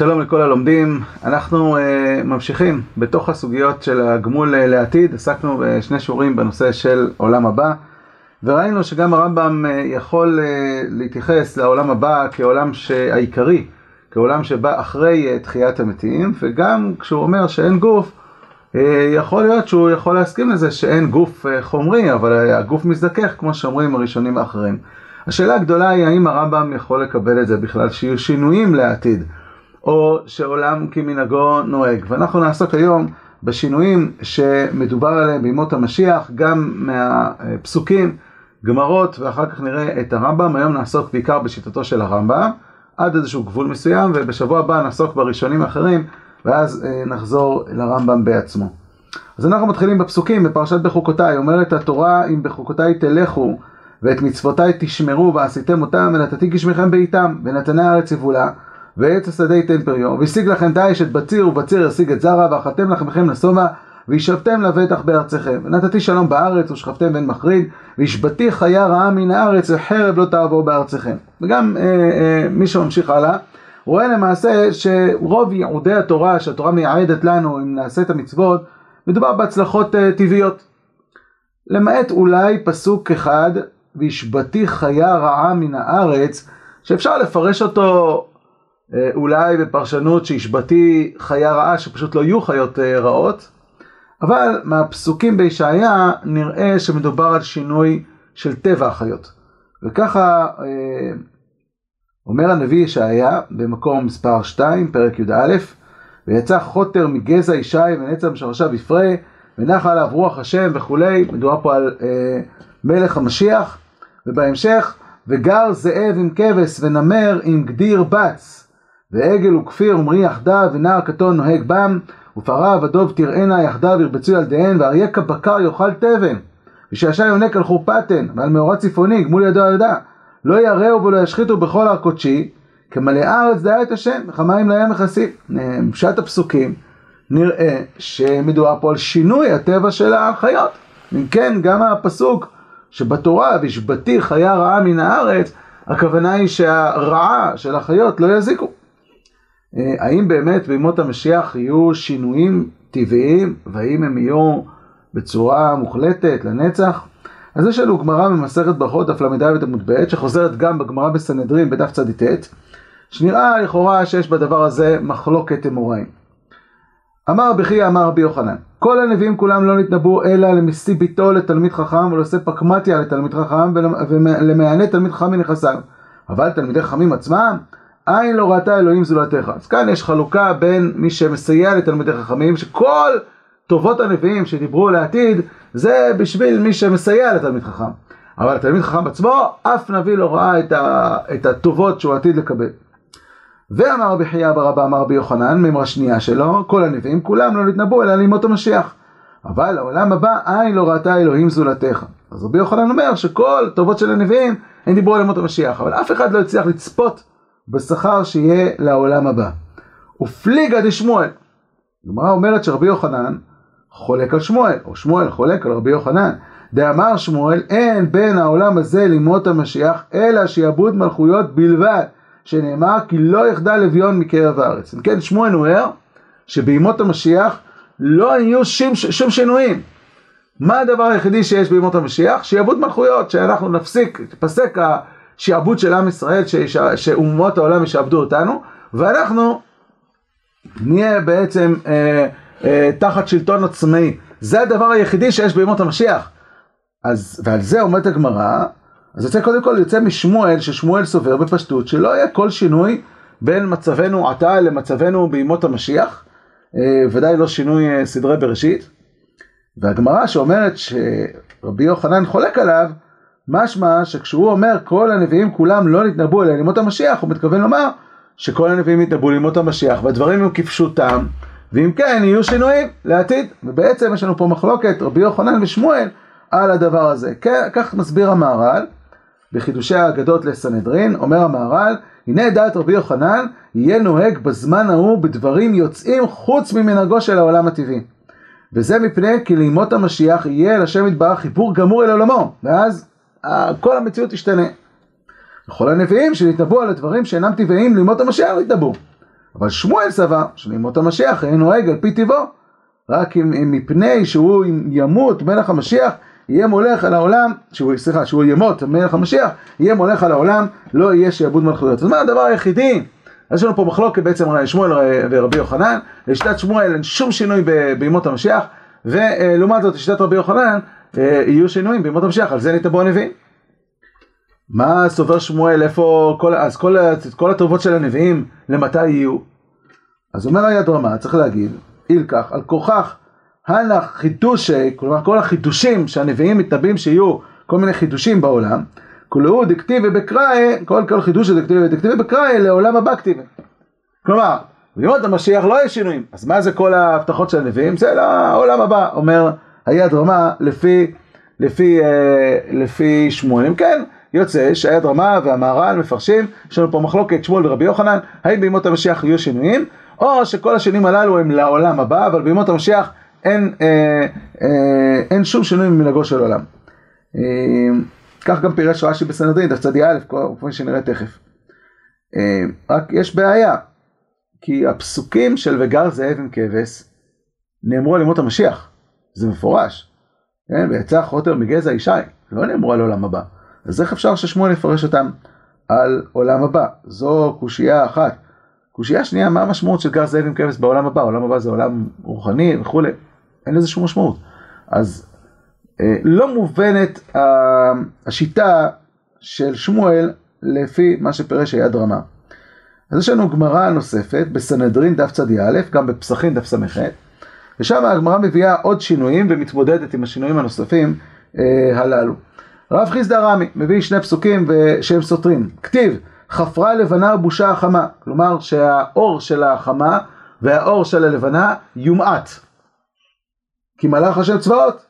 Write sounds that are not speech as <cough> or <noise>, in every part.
שלום לכל הלומדים, אנחנו uh, ממשיכים בתוך הסוגיות של הגמול uh, לעתיד, עסקנו בשני שיעורים בנושא של עולם הבא וראינו שגם הרמב"ם uh, יכול uh, להתייחס לעולם הבא כעולם העיקרי, כעולם שבא אחרי uh, תחיית המתים וגם כשהוא אומר שאין גוף, uh, יכול להיות שהוא יכול להסכים לזה שאין גוף uh, חומרי אבל הגוף מזדכך כמו שאומרים הראשונים האחרים. השאלה הגדולה היא האם הרמב"ם יכול לקבל את זה בכלל שיהיו שינויים לעתיד. או שעולם כמנהגו נוהג. ואנחנו נעסוק היום בשינויים שמדובר עליהם בימות המשיח, גם מהפסוקים, גמרות, ואחר כך נראה את הרמב"ם. היום נעסוק בעיקר בשיטתו של הרמב"ם, עד איזשהו גבול מסוים, ובשבוע הבא נעסוק בראשונים האחרים, ואז אה, נחזור לרמב"ם בעצמו. אז אנחנו מתחילים בפסוקים, בפרשת בחוקותיי, אומרת התורה, אם בחוקותיי תלכו, ואת מצוותיי תשמרו ועשיתם אותם, ונתתי גשמיכם בעיתם, ונתני הארץ יבולה. ועץ השדה ייתן פריו, והשיג לכם דיש את בציר, ובציר ישיג את זרע, ואכלתם לחמכם לשובע, וישבתם לבטח בארציכם. ונתתי שלום בארץ, ושכבתם בן מחריד, והשבתי חיה רעה מן הארץ, וחרב לא תעבור בארציכם. וגם אה, אה, מי שממשיך הלאה, רואה למעשה שרוב ייעודי התורה, שהתורה מייעדת לנו, אם נעשה את המצוות, מדובר בהצלחות אה, טבעיות. למעט אולי פסוק אחד, והשבתי חיה רעה מן הארץ, שאפשר לפרש אותו אולי בפרשנות שהשבתי חיה רעה שפשוט לא יהיו חיות אה, רעות, אבל מהפסוקים בישעיה נראה שמדובר על שינוי של טבע החיות. וככה אה, אומר הנביא ישעיה במקום מספר 2, פרק י"א, ויצא חוטר מגזע ישי ונצר משרשיו יפרה, ונחה עליו רוח השם וכולי, מדובר פה על אה, מלך המשיח, ובהמשך, וגר זאב עם כבש ונמר עם גדיר בץ. ועגל וכפיר ומרי יחדיו, ונער קטון נוהג בם, ופרה ודוב תראינה יחדיו ירבצו ילדיהן, ואריה כבקר יאכל תבן, ושעשע יונק על חורפתן, ועל מאורע צפוני גמול ידו על ידה. לא יראו ולא ישחיתו בכל הר קודשי, כמלא ארץ דעה את השם, וכמים לים מכסים. פשט הפסוקים נראה שמדובר פה על שינוי הטבע של החיות. אם כן, גם הפסוק שבתורה, והשבתי חיה רעה מן הארץ, הכוונה היא שהרעה של החיות לא יזיקו. אה, האם באמת בימות המשיח יהיו שינויים טבעיים, והאם הם יהיו בצורה מוחלטת לנצח? אז יש לנו גמרא במסכת ברכות, דף ל"א ותמוד ב', שחוזרת גם בגמרא בסנהדרין בדף צ"ט, שנראה לכאורה שיש בדבר הזה מחלוקת אמוראים. אמר בכי אמר רבי יוחנן, כל הנביאים כולם לא נתנבאו אלא למשיא ביתו לתלמיד חכם ולעושה פקמטיה לתלמיד חכם ולמענה תלמיד חכם מנכסיו. אבל תלמידי חכמים עצמם עין לא ראתה אלוהים זולתך. אז כאן יש חלוקה בין מי שמסייע לתלמידי חכמים, שכל טובות הנביאים שדיברו לעתיד, זה בשביל מי שמסייע לתלמיד חכם. אבל התלמיד חכם עצמו, אף נביא לא ראה את, ה, את הטובות שהוא עתיד לקבל. ואמר רבי חייא ברבא אמר רבי יוחנן, מימרה שנייה שלו, כל הנביאים כולם לא נתנבאו אלא לימות המשיח. אבל לעולם הבא עין לא ראתה אלוהים זולתך. אז רבי יוחנן אומר שכל טובות של הנביאים הם דיברו על ימות המשיח, אבל אף אחד לא הצליח לצפות בשכר שיהיה לעולם הבא. ופליגה דשמואל. הגמרא אומרת שרבי יוחנן חולק על שמואל, או שמואל חולק על רבי יוחנן. דאמר שמואל, אין בין העולם הזה לימות המשיח, אלא שיעבוד מלכויות בלבד, שנאמר כי לא יחדל אביון מקרב הארץ. אם כן, שמואל נוער שבימות המשיח לא יהיו שום, שום שינויים. מה הדבר היחידי שיש בימות המשיח? שיעבוד מלכויות, שאנחנו נפסיק, תפסק שעבוד של עם ישראל, שאומות העולם ישעבדו אותנו, ואנחנו נהיה בעצם אה, אה, תחת שלטון עצמאי. זה הדבר היחידי שיש בימות המשיח. אז, ועל זה אומרת הגמרא, אז יוצא קודם כל, יוצא משמואל, ששמואל סובר בפשטות, שלא יהיה כל שינוי בין מצבנו עתה למצבנו בימות המשיח, אה, ודאי לא שינוי אה, סדרי בראשית. והגמרא שאומרת שרבי יוחנן חולק עליו, משמע שכשהוא אומר כל הנביאים כולם לא נתנבאו אלא לימות המשיח, הוא מתכוון לומר שכל הנביאים יתנבאו לימות המשיח והדברים יהיו כפשוטם, ואם כן יהיו שינויים לעתיד. ובעצם יש לנו פה מחלוקת רבי יוחנן ושמואל על הדבר הזה. כך מסביר המהר"ל בחידושי האגדות לסנהדרין, אומר המהר"ל, הנה דעת רבי יוחנן יהיה נוהג בזמן ההוא בדברים יוצאים חוץ ממנהגו של העולם הטבעי. וזה מפני כי לימות המשיח יהיה אל השם יתברך חיבור גמור אל עולמו, ואז כל המציאות תשתנה. וכל הנביאים שנתנבאו על הדברים שאינם טבעיים לימות המשיח נתנבאו. אבל שמואל סבר שלימות המשיח אין נוהג על פי טבעו, רק אם, אם מפני שהוא ימות מלך המשיח יהיה מולך על העולם, שהוא, סליחה, שהוא ימות מלך המשיח, יהיה מולך על העולם, לא יהיה שיעבוד מלכויות. אז מה הדבר היחידי? יש לנו פה מחלוקת בעצם שמואל ורבי יוחנן, לשיטת שמואל אין שום שינוי בימות המשיח, ולעומת זאת לשיטת רבי יוחנן יהיו שינויים בימות המשיח, על זה נתבעו הנביאים. מה סובר שמואל, איפה, כל, אז כל, כל הטובות של הנביאים, למתי יהיו? אז אומר היד רמה, צריך להגיד, אילקח, על כוכך, הלך חידושי, כלומר כל החידושים שהנביאים מתנבאים שיהיו כל מיני חידושים בעולם, כולו דקטיבי בקראי, כל, כל חידוש דקטיבי דקטיבי בקראי לעולם הבא כתיבי. כלומר, בימות המשיח לא יהיה שינויים, אז מה זה כל ההבטחות של הנביאים? זה לעולם הבא, אומר היד רמה לפי, לפי, אה, לפי שמואלים, כן, יוצא שהיד רמה והמהר"ל מפרשים, יש לנו פה מחלוקת שמואל ורבי יוחנן, האם בימות המשיח יהיו שינויים, או שכל השינויים הללו הם לעולם הבא, אבל בימות המשיח אין, אה, אה, אין שום שינוי ממנהגו של עולם. אה, כך גם פירש רש"י בסנהדרין, דף צדי א', כפי שנראה תכף. אה, רק יש בעיה, כי הפסוקים של וגר זאב עם כבש נאמרו על ימות המשיח, זה מפורש. כן, ויצא חוטר מגזע ישי, לא נאמרו על עולם הבא. אז איך אפשר ששמואל יפרש אותם על עולם הבא? זו קושייה אחת. קושייה שנייה, מה המשמעות של גר זאב עם כבש בעולם הבא? עולם הבא זה עולם רוחני וכולי. אין לזה שום משמעות. אז אה, לא מובנת אה, השיטה של שמואל לפי מה שפירש היד רמה. אז יש לנו גמרא נוספת בסנהדרין דף צדי א', גם בפסחין דף ס"ח, ושם הגמרא מביאה עוד שינויים ומתמודדת עם השינויים הנוספים אה, הללו. רב חיסדא רמי מביא שני פסוקים שהם סותרים. כתיב, חפרה לבנה בושה החמה, כלומר שהאור של החמה והאור של הלבנה יומעט. כי מלאך השם צבאות.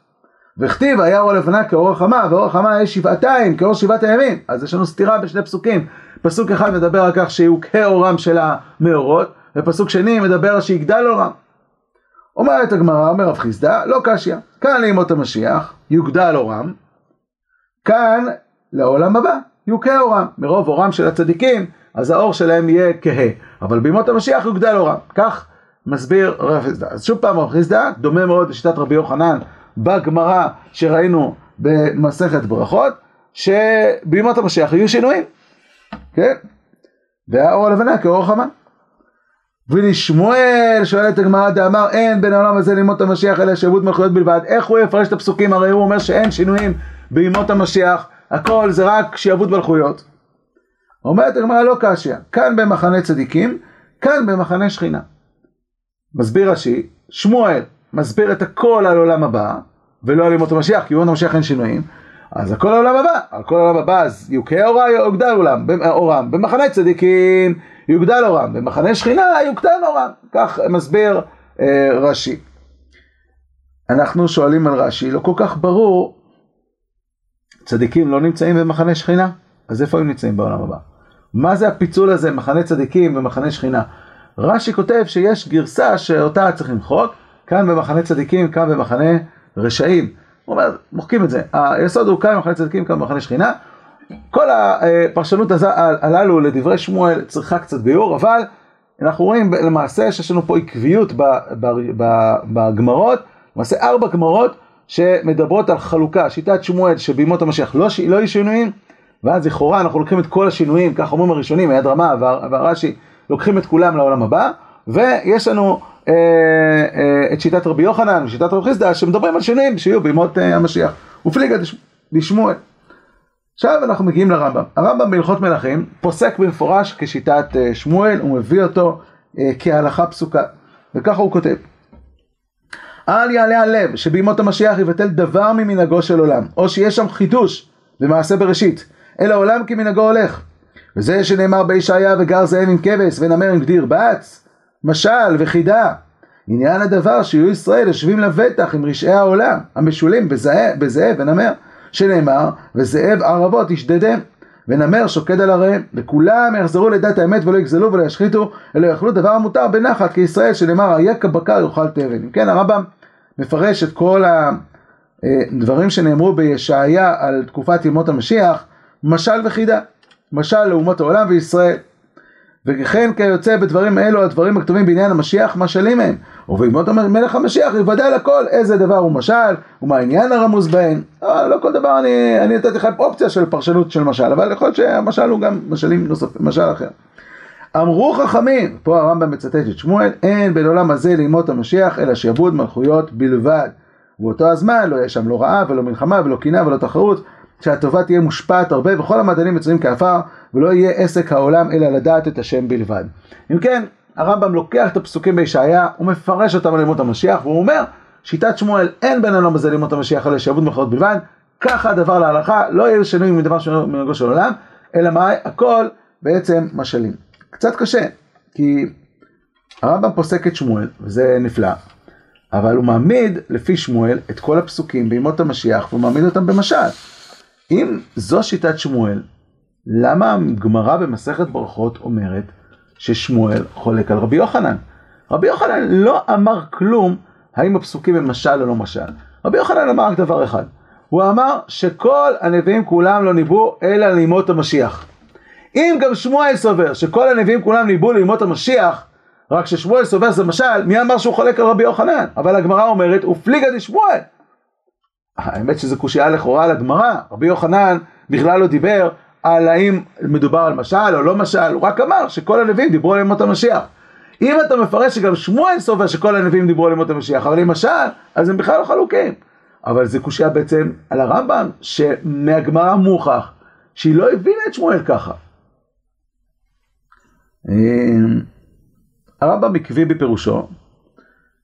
וכתיב היה אור הלבנה כאור החמה, ואור החמה יש שבעתיים, כאור שבעת הימים. אז יש לנו סתירה בשני פסוקים. פסוק אחד מדבר על כך שיוקה אורם של המאורות, ופסוק שני מדבר שיגדל אורם. אומרת הגמרא, אומר רב חיסדא, לא קשיא. כאן לימות המשיח, יוגדל אורם, כאן לעולם הבא, יוכה אורם. מרוב אורם של הצדיקים, אז האור שלהם יהיה כהה. אבל בימות המשיח יוגדל אורם. כך מסביר רב חיסדא. אז שוב פעם רב חיסדא, דומה מאוד לשיטת רבי יוחנן בגמרא שראינו במסכת ברכות, שבימות המשיח יהיו שינויים. כן? והאור הלבנה כאור חמה. ולשמואל שואלת הגמרא דאמר אין בין העולם הזה לימות המשיח אלא שעבוד מלכויות בלבד. איך הוא יפרש את הפסוקים? הרי הוא אומר שאין שינויים בימות המשיח הכל זה רק שעבוד מלכויות. אומרת הגמרא לא קשיא כאן במחנה צדיקים כאן במחנה שכינה. מסביר רש"י שמואל מסביר את הכל על עולם הבא ולא על ימות המשיח כי בימות המשיח אין שינויים אז הכל העולם הבא, על כל העולם הבא אז יוכה אורה יוגדל אורם, אורם, במחנה צדיקים יוגדל אורם, במחנה שכינה יוקטן אורם, כך מסביר אה, רש"י. אנחנו שואלים על רש"י, לא כל כך ברור, צדיקים לא נמצאים במחנה שכינה, אז איפה הם נמצאים בעולם הבא? מה זה הפיצול הזה, מחנה צדיקים ומחנה שכינה? רש"י כותב שיש גרסה שאותה צריך למחוק, כאן במחנה צדיקים, כאן במחנה רשעים. הוא אומר, מוחקים את זה. היסוד הוא כאן במחנה צדיקים, כאן במחנה שכינה. כל הפרשנות הללו לדברי שמואל צריכה קצת ביור, אבל אנחנו רואים למעשה שיש לנו פה עקביות בגמרות, למעשה ארבע גמרות שמדברות על חלוקה, שיטת שמואל שבימות המשיח לא, לא יהיו שינויים, ואז לכאורה אנחנו לוקחים את כל השינויים, כך אומרים הראשונים, היד רמה והרש"י, לוקחים את כולם לעולם הבא, ויש לנו אה, אה, את שיטת רבי יוחנן ושיטת רבי חיסדא שמדברים על שינויים שיהיו בימות אה, המשיח. ופליגה דשמואל. עכשיו אנחנו מגיעים לרמב"ם. הרמב"ם בהלכות מלכים פוסק במפורש כשיטת שמואל, הוא מביא אותו כהלכה פסוקה. וככה הוא כותב: אל יעלה הלב שבימות המשיח יבטל דבר ממנהגו של עולם, או שיש שם חידוש במעשה בראשית, אלא עולם כמנהגו הולך. וזה שנאמר בישעיה וגר זאב עם כבש ונמר עם גדיר בץ, משל וחידה. עניין הדבר שיהיו ישראל יושבים לבטח עם רשעי העולם, המשולים בזאב ונמר, שנאמר, וזאב ערבות ישדדם, ונמר שוקד על עריהם, וכולם יחזרו לדת האמת ולא יגזלו ולא ישחיתו, אלא יאכלו דבר המותר בנחת כישראל, שנאמר, אייק הבקר יאכל תבן. אם כן, הרמב"ם מפרש את כל הדברים שנאמרו בישעיה על תקופת ימות המשיח, משל וחידה, משל לאומות העולם וישראל. וכן כיוצא בדברים אלו הדברים הכתובים בעניין המשיח משלים הם ובימות מלך המשיח יוודא לכל איזה דבר הוא משל ומה העניין הרמוז בהן. לא, לא כל דבר אני, אני נתתי לך אופציה של פרשנות של משל אבל יכול להיות שהמשל הוא גם משלים נוסף, משל אחר. אמרו חכמים, פה הרמב"ם מצטט את שמואל, אין בין עולם הזה לימות המשיח אלא שיבוד מלכויות בלבד. ובאותו הזמן לא יהיה שם לא רעה ולא מלחמה ולא קינה ולא תחרות, שהטובה תהיה מושפעת הרבה וכל המדענים מצויים כעפר ולא יהיה עסק העולם אלא לדעת את השם בלבד. אם כן, הרמב"ם לוקח את הפסוקים בישעיה ומפרש אותם על לימות המשיח והוא אומר שיטת שמואל אין בין העולם הזה לימות המשיח אלא שיבוד מלכויות בלבד, ככה הדבר להלכה, לא יהיה שינוי מדבר של מנהגו של עולם, אלא מה? הכל בעצם משלים. קצת קשה, כי הרמב"ם פוסק את שמואל, וזה נפלא, אבל הוא מעמיד לפי שמואל את כל הפסוקים בימות המשיח, והוא מעמיד אותם במשל. אם זו שיטת שמואל, למה הגמרא במסכת ברכות אומרת ששמואל חולק על רבי יוחנן? רבי יוחנן לא אמר כלום האם הפסוקים הם משל או לא משל. רבי יוחנן אמר רק דבר אחד, הוא אמר שכל הנביאים כולם לא ניבאו אלא לימות המשיח. אם גם שמואל סובר שכל הנביאים כולם ניבאו לימות המשיח, רק ששמואל סובר זה משל, מי אמר שהוא חולק על רבי יוחנן? אבל הגמרא אומרת, ופליגא דשמואל. האמת שזה קושייה לכאורה על הגמרא, רבי יוחנן בכלל לא דיבר על האם מדובר על משל או לא משל, הוא רק אמר שכל הנביאים דיברו על ימות המשיח. אם אתה מפרש שגם שמואל סובר שכל הנביאים דיברו על ימות המשיח, אבל אם משל, אז הם בכלל לא חלוקים. אבל זה קושייה בעצם על הרמב"ם, שמהגמרא מוכח שהיא לא הבינה את שמואל ככה. אמ, הרמב"ם עקבי בפירושו,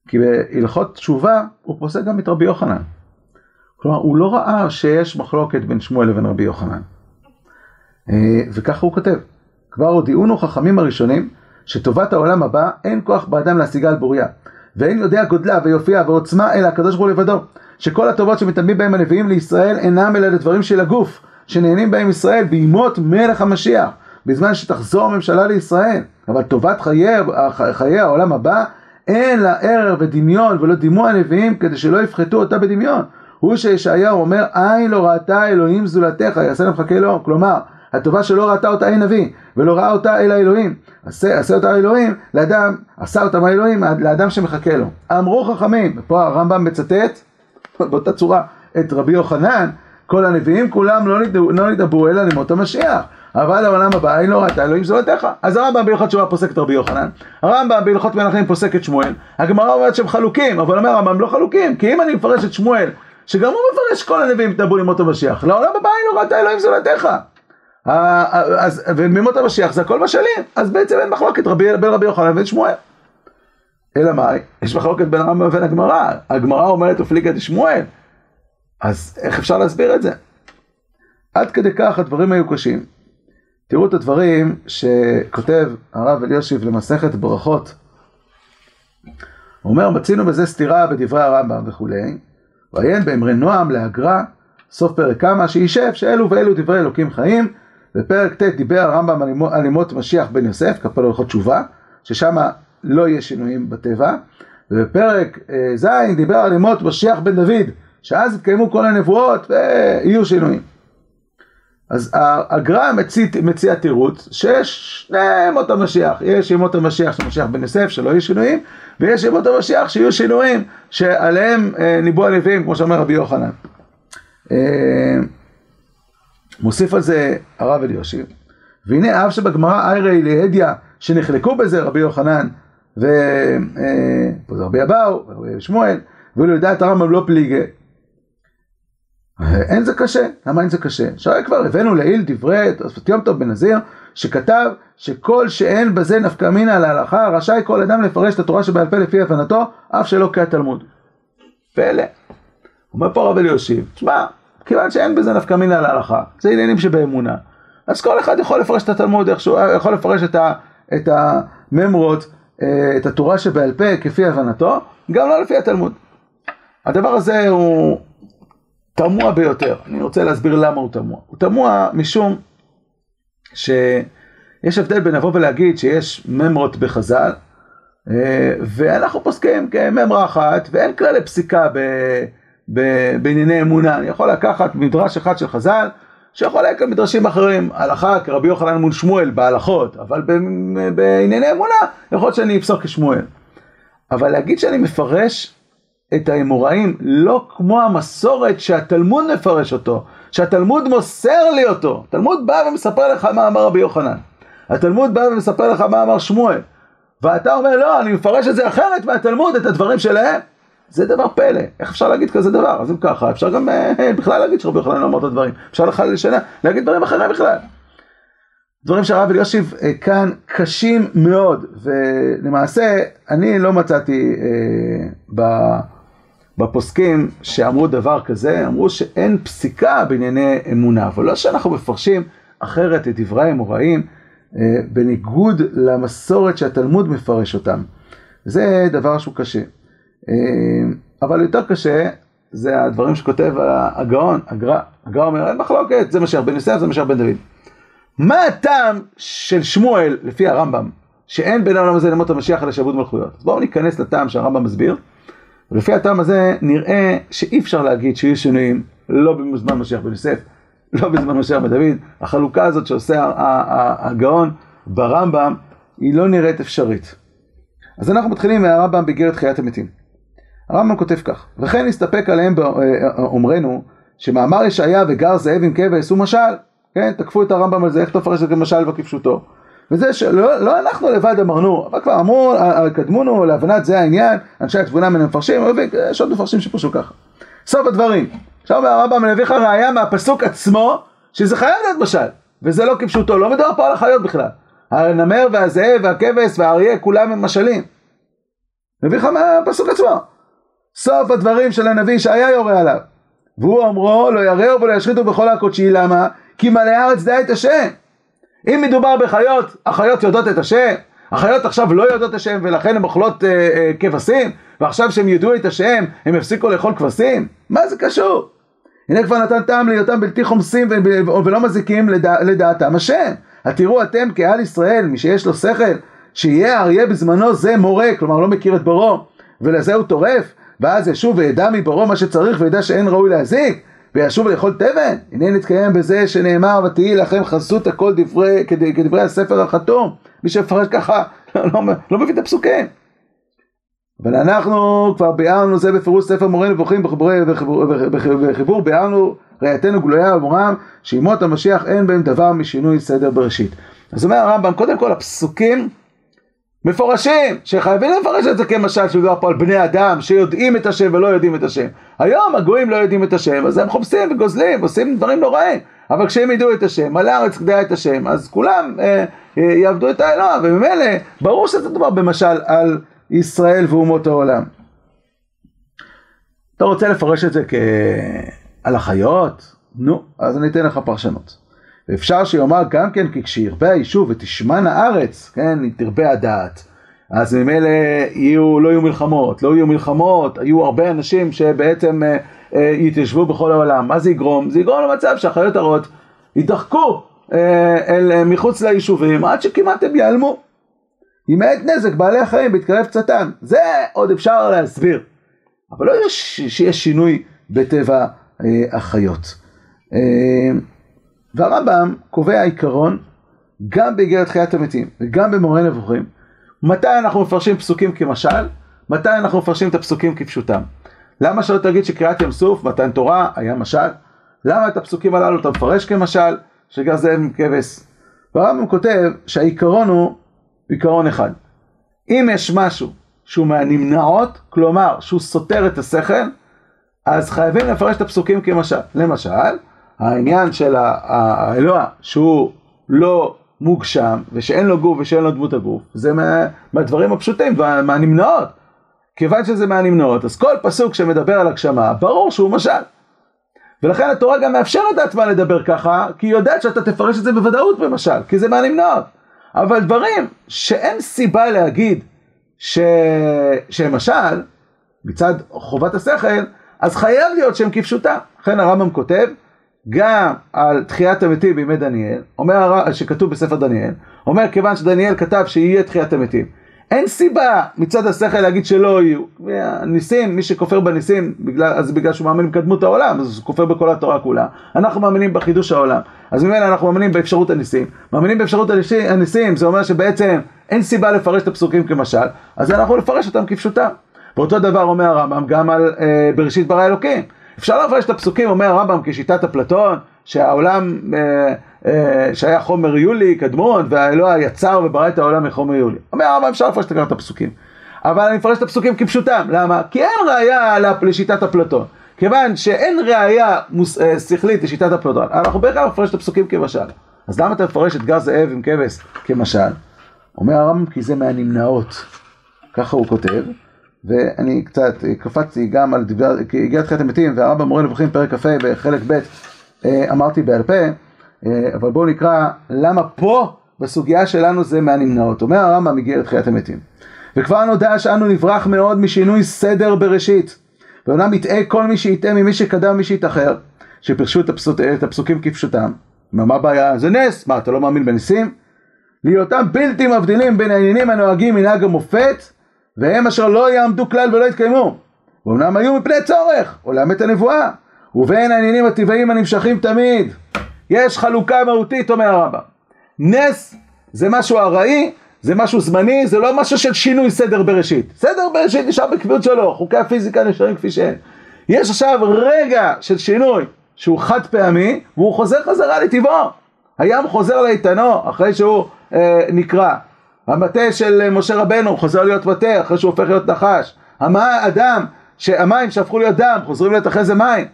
כי בהלכות תשובה הוא פוסק גם את רבי יוחנן. כלומר, הוא לא ראה שיש מחלוקת בין שמואל לבין רבי יוחנן. אה, וככה הוא כותב, כבר הודיעונו חכמים הראשונים שטובת העולם הבא אין כוח באדם להשיגה על בוריה, ואין יודע גודלה ויופייה ועוצמה אלא הקדוש ברוך הוא לבדו, שכל הטובות שמתאמים בהם הנביאים לישראל אינם אלא לדברים של הגוף, שנהנים בהם ישראל בימות מלך המשיח. בזמן שתחזור הממשלה לישראל, אבל טובת חיי, חיי העולם הבא, אין לה ערר ודמיון ולא דימו הנביאים כדי שלא יפחתו אותה בדמיון. הוא שישעיהו אומר, עין לא ראתה אלוהים זולתך, יעשה למחכה לו. כלומר, הטובה שלא ראתה אותה אין נביא, ולא ראה אותה אלא אלוהים. עשה, עשה אותה אלוהים לאדם, עשה אותה האלוהים לאדם שמחכה לו. אמרו חכמים, פה הרמב"ם מצטט, <laughs> באותה צורה, את רבי יוחנן, כל הנביאים כולם לא לא נדברו אלא למות המשיח. אבל העולם הבא אין לו ראתה אלוהים זולתך. אז הרמב"ם בהלכות תשובה פוסק את רבי יוחנן, הרמב"ם בהלכות מלכים פוסק את שמואל, הגמרא אומרת שהם חלוקים, אבל אומר הרמב"ם לא חלוקים, כי אם אני מפרש את שמואל, שגם הוא מפרש כל הנביאים ידברו למות המשיח, לעולם הבא אין לו ראתה אלוהים זולתך. אז, וממות המשיח זה הכל משלים, אז בעצם אין מחלוקת רבי, בין רבי יוחנן ובין שמואל. אלא מאי? יש מחלוקת בין הרמב"ם ובין הגמרא, הגמרא אומרת ופליגה דשמואל, אז איך אפשר להסביר את זה? עד כדי כך הדברים היו קשים. תראו את הדברים שכותב הרב אלישיב למסכת ברכות. הוא אומר, מצינו בזה סתירה בדברי הרמב"ם וכולי, ועיין באמרי נועם להגרא, סוף פרק כמה, שישב שאלו ואלו דברי אלוקים חיים, בפרק ט' דיבר הרמב"ם על ימות משיח בן יוסף, כפל הלכות תשובה, ששם לא יהיה שינויים בטבע, ובפרק אה, ז' דיבר על ימות משיח בן דוד, שאז יתקיימו כל הנבואות ויהיו שינויים. אז הגר"א מציע, תירוץ שיש שני ימות המשיח, יש ימות המשיח של משיח בן יוסף שלא יהיו שינויים, ויש ימות המשיח שיהיו שינויים שעליהם אה, ניבאו הנביאים, כמו שאומר רבי יוחנן. אה, מוסיף על זה הרב אליושיב, והנה אף שבגמרא איירי להדיא שנחלקו בזה רבי יוחנן ורבי אה, אבאו ורבי שמואל, ואילו לדעת הרמב"ם לא פליגי, אין זה קשה, למה אין זה קשה? שהרי כבר הבאנו לעיל דברי תוספות יום טוב בן נזיר, שכתב שכל שאין בזה נפקא מינא להלכה, רשאי כל אדם לפרש את התורה שבעל פה לפי הבנתו, אף שלא כהתלמוד. פלא. אומר פה הרב אליושיב, תשמע, כיוון שאין בזה נפקא מינא להלכה, זה עניינים שבאמונה, אז כל אחד יכול לפרש את התלמוד איכשהו, יכול לפרש את, ה, את הממרות, אה, את התורה שבעל פה כפי הבנתו, גם לא לפי התלמוד. הדבר הזה הוא תמוה ביותר. אני רוצה להסביר למה הוא תמוה. הוא תמוה משום שיש הבדל בין לבוא ולהגיד שיש ממרות בחז"ל, אה, ואנחנו פוסקים כממרה אחת, ואין כללי פסיקה ב, ב, בענייני אמונה. אני יכול לקחת מדרש אחד של חז"ל, שחולק על מדרשים אחרים, הלכה כרבי יוחנן מול שמואל בהלכות, אבל בענייני אמונה יכול להיות שאני אפסוק כשמואל. אבל להגיד שאני מפרש את האמוראים לא כמו המסורת שהתלמוד מפרש אותו, שהתלמוד מוסר לי אותו. התלמוד בא ומספר לך מה אמר רבי יוחנן. התלמוד בא ומספר לך מה אמר שמואל. ואתה אומר לא, אני מפרש את זה אחרת מהתלמוד, את הדברים שלהם. זה דבר פלא, איך אפשר להגיד כזה דבר? אז אם ככה, אפשר גם אה, בכלל להגיד שרבי יוחנן לא אמר את הדברים. אפשר לך לשנה, להגיד דברים אחרים בכלל. דברים שהרב אלישיב אה, כאן קשים מאוד, ולמעשה אני לא מצאתי אה, ב... בפוסקים שאמרו דבר כזה, אמרו שאין פסיקה בענייני אמונה, אבל לא שאנחנו מפרשים אחרת את דברי האמוראים אה, בניגוד למסורת שהתלמוד מפרש אותם. זה דבר שהוא קשה. אה, אבל יותר קשה זה הדברים שכותב הגאון, הגר"א. הגר"א אומר, אין מחלוקת, זה משיח בן יוסף, זה משיח בן דוד. מה הטעם של שמואל, לפי הרמב"ם, שאין בין העולם הזה למות המשיח אלא שעבוד מלכויות? אז בואו ניכנס לטעם שהרמב"ם מסביר. ולפי הטעם הזה נראה שאי אפשר להגיד שיהיו שינויים לא בזמן משיח בן יוסף, לא בזמן משיח בן דוד. החלוקה הזאת שעושה הגאון ברמב"ם היא לא נראית אפשרית. אז אנחנו מתחילים מהרמב"ם באיגרת חיית המתים. הרמב"ם כותב כך, וכן נסתפק עליהם באומרנו שמאמר ישעיה וגר זאב עם כבש הוא משל, כן, תקפו את הרמב"ם על זה, איך תפרש את זה כמשל וכפשוטו. וזה שלא לא אנחנו לבד אמרנו, אבל כבר אמרו, קדמונו להבנת זה העניין, אנשי התבונה מן המפרשים, יש עוד מפרשים שפרשו ככה. סוף הדברים. עכשיו הרמב"ם מביא לך ראיה מהפסוק עצמו, שזה חייב להיות משל, וזה לא כפשוטו, לא מדובר פה על החיות בכלל. הנמר והזאב והכבש והאריה, כולם הם משלים. מביא לך מהפסוק עצמו. סוף הדברים של הנביא שהיה יורה עליו. והוא אומרו, לא יראו ולא ישחיתו בכל הקודשי, למה? כי מלא הארץ דעה את השם. אם מדובר בחיות, החיות יודעות את השם, החיות עכשיו לא יודעות את השם ולכן הן אוכלות אה, אה, כבשים, ועכשיו שהם ידעו את השם, הם יפסיקו לאכול כבשים? מה זה קשור? הנה כבר נתן טעם להיותם בלתי חומסים ולא מזיקים לדע, לדעתם השם. התראו אתם קהל ישראל, מי שיש לו שכל, שיהיה אריה בזמנו זה מורה, כלומר לא מכיר את בורו, ולזה הוא טורף, ואז ישוב וידע מבורו מה שצריך וידע שאין ראוי להזיק, וישוב לאכול תבן? הנה נתקיים בזה שנאמר ותהי לכם חסות הכל דברי, כדברי הספר החתום. מי שמפרש ככה לא, לא, לא מבין את הפסוקים. אבל אנחנו כבר ביארנו זה בפירוש ספר מורה נבוכים בחיבור ביארנו ראייתנו גלויה ומורם שימות המשיח אין בהם דבר משינוי סדר בראשית. אז אומר הרמב"ם קודם כל הפסוקים מפורשים, שחייבים לפרש את זה כמשל שמדובר פה על בני אדם שיודעים את השם ולא יודעים את השם. היום הגויים לא יודעים את השם, אז הם חומסים וגוזלים ועושים דברים נוראים. אבל כשהם ידעו את השם, מלא הארץ כדאי את השם, אז כולם אה, אה, יעבדו את האלוה, וממילא ברור שזה דבר במשל על ישראל ואומות העולם. אתה רוצה לפרש את זה כעל החיות? נו, אז אני אתן לך פרשנות. ואפשר שיאמר גם כן כי כשירבה היישוב ותשמן הארץ, כן, אם תרבה הדעת, אז ממילא יהיו, לא יהיו מלחמות, לא יהיו מלחמות, היו הרבה אנשים שבעצם אה, אה, יתיישבו בכל העולם, מה זה יגרום? זה יגרום למצב שהחיות הרעות ידחקו אה, אל אה, מחוץ ליישובים עד שכמעט הם ייעלמו. ימעט נזק בעלי החיים בהתקרב קצתם, זה עוד אפשר להסביר, אבל לא יש, שיש שינוי בטבע אה, החיות. אה, והרמב"ם קובע עיקרון גם באיגרת חיית המתים וגם במורה נבוכים, מתי אנחנו מפרשים פסוקים כמשל, מתי אנחנו מפרשים את הפסוקים כפשוטם. למה שלא תגיד שקריאת ים סוף, מתן תורה, היה משל? למה את הפסוקים הללו אתה מפרש כמשל, שגר זאב עם כבש? והרמב"ם כותב שהעיקרון הוא עיקרון אחד. אם יש משהו שהוא מהנמנעות, כלומר שהוא סותר את השכל, אז חייבים לפרש את הפסוקים כמשל. למשל, העניין של האלוה שהוא לא מוגשם ושאין לו גוף ושאין לו דמות הגוף זה מה, מהדברים הפשוטים מהנמנעות. כיוון שזה מהנמנעות אז כל פסוק שמדבר על הגשמה ברור שהוא משל. ולכן התורה גם מאפשרת לעצמה לדבר ככה כי היא יודעת שאתה תפרש את זה בוודאות במשל כי זה מהנמנעות. אבל דברים שאין סיבה להגיד ש... שהם משל מצד חובת השכל אז חייב להיות שהם כפשוטה. לכן הרמב"ם כותב גם על תחיית המתים בימי דניאל, אומר, שכתוב בספר דניאל, אומר כיוון שדניאל כתב שיהיה תחיית המתים, אין סיבה מצד השכל להגיד שלא יהיו. הניסים, מי שכופר בניסים, בגלל, אז בגלל שהוא מאמין בקדמות העולם, אז הוא כופר בכל התורה כולה. אנחנו מאמינים בחידוש העולם. אז ממילא אנחנו מאמינים באפשרות הניסים. מאמינים באפשרות הניסים, זה אומר שבעצם אין סיבה לפרש את הפסוקים כמשל, אז אנחנו נפרש אותם כפשוטם. ואותו דבר אומר הרמב"ם גם על אה, בראשית ברא אלוקים. אפשר לפרש את הפסוקים, אומר הרמב"ם, כשיטת אפלטון, שהעולם, אה, אה, שהיה חומר יולי, קדמון, והאלוה יצר וברא את העולם מחומר יולי. אומר הרמב"ם, אפשר לפרש את הפסוקים. אבל אני מפרש את הפסוקים כפשוטם, למה? כי אין ראייה לשיטת אפלטון. כיוון שאין ראייה מוס, אה, שכלית לשיטת אפלטון, אנחנו בעיקר מפרש את הפסוקים כמשל. אז למה אתה מפרש את גר זאב עם כבש כמשל? אומר הרמב"ם, כי זה מהנמנעות. ככה הוא כותב. ואני קצת קפצתי גם על דבר, כי הגיע תחיית המתים והרמב"ם מורה נבוכים פרק כ"ה בחלק ב' אה, אמרתי בעל פה, אה, אבל בואו נקרא למה פה בסוגיה שלנו זה מהנמנעות. אומר הרמב"ם הגיע לתחיית המתים. וכבר נודע שאנו נברח מאוד משינוי סדר בראשית. ואומנם יטעה כל מי שיטעה ממי שקדם מי שיתאחר, שפרשו את, הפסוק, את הפסוקים כפשוטם. מה הבעיה? זה נס. מה, אתה לא מאמין בניסים? להיותם בלתי מבדילים בין העניינים הנוהגים מנהג המופת והם אשר לא יעמדו כלל ולא יתקיימו. ואומנם היו מפני צורך, עולם את הנבואה, ובין העניינים הטבעיים הנמשכים תמיד. יש חלוקה מהותית, אומר הרמב"ם. נס זה משהו ארעי, זה משהו זמני, זה לא משהו של שינוי סדר בראשית. סדר בראשית נשאר בקביעות שלו, חוקי הפיזיקה נשארים כפי שהם. יש עכשיו רגע של שינוי שהוא חד פעמי, והוא חוזר חזרה לטבעו. הים חוזר לאיתנו אחרי שהוא אה, נקרע. המטה של משה רבנו חוזר להיות מטה אחרי שהוא הופך להיות נחש. הדם, המים שהפכו להיות דם חוזרים להיות אחרי זה מים.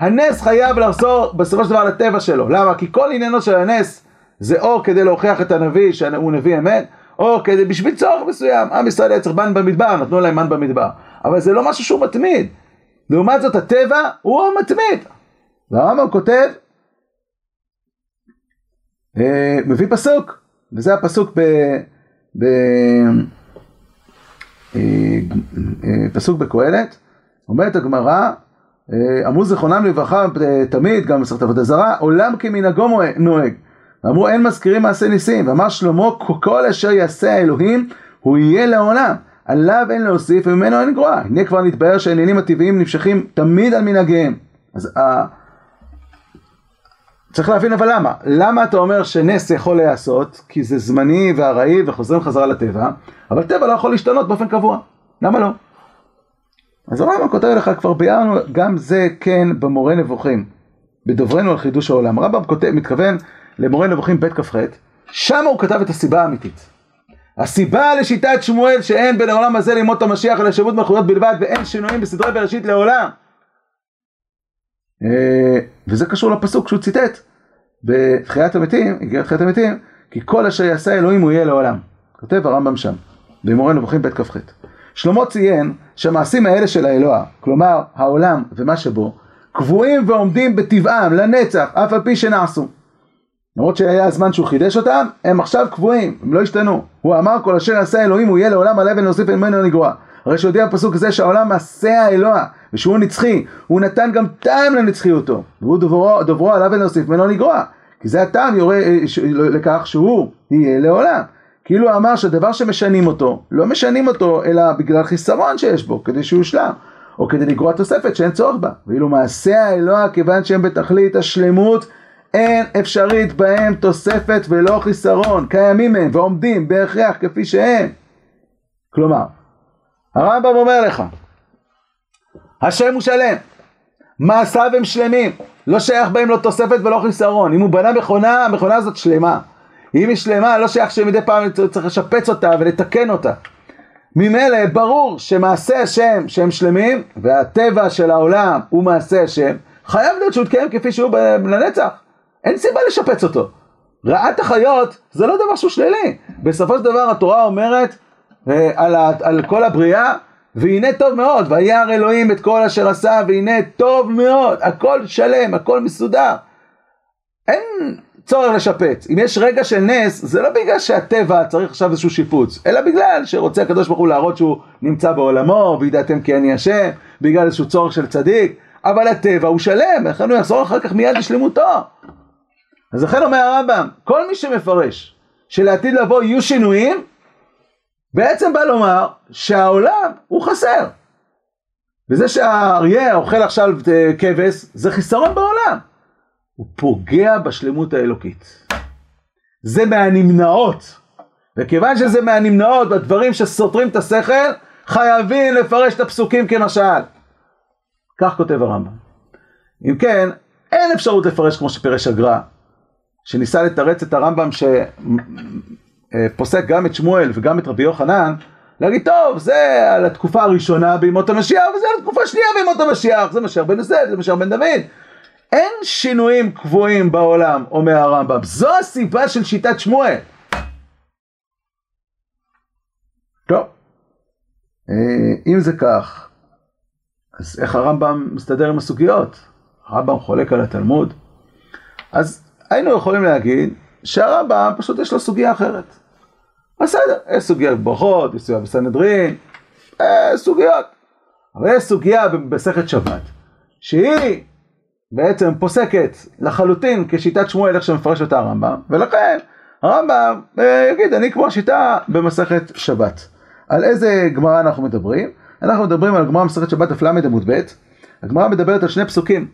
הנס חייב לחזור בסופו של דבר לטבע שלו. למה? כי כל עניינו של הנס זה או כדי להוכיח את הנביא שהוא נביא אמת, או כדי בשביל צורך מסוים. עם ישראל היה צריך מן במדבר, נתנו להם מן במדבר. אבל זה לא משהו שהוא מתמיד. לעומת זאת הטבע הוא המתמיד. והרמב"ם כותב, אה, מביא פסוק, וזה הפסוק ב... בפסוק אה, בקהלת, אומרת הגמרא, אה, אמרו זכרונם לברכה תמיד, גם מסכת עבודה זרה, עולם כמנהגו נוהג. אמרו אין מזכירים מעשה ניסים, ואמר שלמה כל אשר יעשה האלוהים הוא יהיה לעולם, עליו אין להוסיף וממנו אין גרוע. הנה כבר נתבהר שהעניינים הטבעיים נמשכים תמיד על מנהגיהם. אז צריך להבין אבל למה. למה אתה אומר שנס יכול להיעשות? כי זה זמני וארעי וחוזרים חזרה לטבע, אבל טבע לא יכול להשתנות באופן קבוע. למה לא? אז הרמב"ם כותב לך, כבר ביארנו גם זה כן במורה נבוכים, בדוברנו על חידוש העולם. הרמב"ם מתכוון למורה נבוכים ב' כ"ח, שם הוא כתב את הסיבה האמיתית. הסיבה לשיטת שמואל שאין בין העולם הזה לימות המשיח אלא שירות מלכויות בלבד ואין שינויים בסדרי בראשית לעולם. אה, וזה קשור לפסוק שהוא ציטט בתחיית המתים, הגיע לתחיית המתים, כי כל אשר יעשה אלוהים הוא יהיה לעולם. כותב הרמב"ם שם, במורה נבוכים ב' כ"ח. שלמה ציין שהמעשים האלה של האלוה, כלומר העולם ומה שבו, קבועים ועומדים בטבעם לנצח, אף על פי שנעשו. למרות שהיה הזמן שהוא חידש אותם, הם עכשיו קבועים, הם לא השתנו. הוא אמר כל אשר יעשה אלוהים הוא יהיה לעולם על אבן להוסיף ממנו לגרוע. הרי שהודיע בפסוק הזה שהעולם מעשה האלוה, ושהוא נצחי, הוא נתן גם טעם לנצחיותו, והוא דוברו, דוברו עליו ונוסיף ממנו לגרוע, כי זה הטעם יורה אה, לכך שהוא יהיה לעולם. כאילו אמר שדבר שמשנים אותו, לא משנים אותו אלא בגלל חיסרון שיש בו, כדי שהוא יושלם, או כדי לגרוע תוספת שאין צורך בה. ואילו מעשה האלוה, כיוון שהם בתכלית השלמות, אין אפשרית בהם תוספת ולא חיסרון, קיימים הם ועומדים בהכרח כפי שהם. כלומר, הרמב"ם אומר לך, השם הוא שלם, מעשיו הם שלמים, לא שייך בהם לא תוספת ולא חיסרון. אם הוא בנה מכונה, המכונה הזאת שלמה. אם היא שלמה, לא שייך שמדי פעם צריך לשפץ אותה ולתקן אותה. ממילא ברור שמעשה השם שהם שלמים, והטבע של העולם הוא מעשה השם, חייב להיות שהוא יתקיים כפי שהוא לנצח. אין סיבה לשפץ אותו. רעת החיות זה לא דבר שהוא שלילי. בסופו של דבר התורה אומרת אה, על, על כל הבריאה והנה טוב מאוד, וירא אלוהים את כל אשר עשה, והנה טוב מאוד, הכל שלם, הכל מסודר. אין צורך לשפץ. אם יש רגע של נס, זה לא בגלל שהטבע צריך עכשיו איזשהו שיפוץ, אלא בגלל שרוצה הקדוש ברוך הוא להראות שהוא נמצא בעולמו, וידעתם כי אני השם, בגלל איזשהו צורך של צדיק, אבל הטבע הוא שלם, לכן הוא יחזור אחר כך מיד לשלמותו. אז לכן אומר הרמב"ם, כל מי שמפרש שלעתיד לבוא יהיו שינויים, בעצם בא לומר שהעולם הוא חסר. וזה שהאריה אוכל עכשיו אה, כבש, זה חיסרון בעולם. הוא פוגע בשלמות האלוקית. זה מהנמנעות. וכיוון שזה מהנמנעות בדברים שסותרים את השכל, חייבים לפרש את הפסוקים כמשל. כך כותב הרמב"ם. אם כן, אין אפשרות לפרש כמו שפירש הגר"א, שניסה לתרץ את הרמב"ם שפוסק גם את שמואל וגם את רבי יוחנן, להגיד, טוב, זה על התקופה הראשונה בימות המשיח, וזה על התקופה השנייה בימות המשיח, זה משיח בן יוסף, זה משיח בן דוד. אין שינויים קבועים בעולם, אומר הרמב"ם, זו הסיבה של שיטת שמואל. טוב, אה, אם זה כך, אז איך הרמב"ם מסתדר עם הסוגיות? הרמב"ם חולק על התלמוד? אז היינו יכולים להגיד שהרמב"ם פשוט יש לו סוגיה אחרת. בסדר, יש סוגיה בברכות, יש סוגיה בסנהדרין, סוגיות. אבל יש סוגיה במסכת שבת, שהיא בעצם פוסקת לחלוטין כשיטת שמואל איך שמפרש אותה הרמב"ם, ולכן הרמב"ם אה, יגיד, אני כמו השיטה במסכת שבת. על איזה גמרא אנחנו מדברים? אנחנו מדברים על גמרא מסכת שבת דף ל' עמוד ב', הגמרא מדברת על שני פסוקים,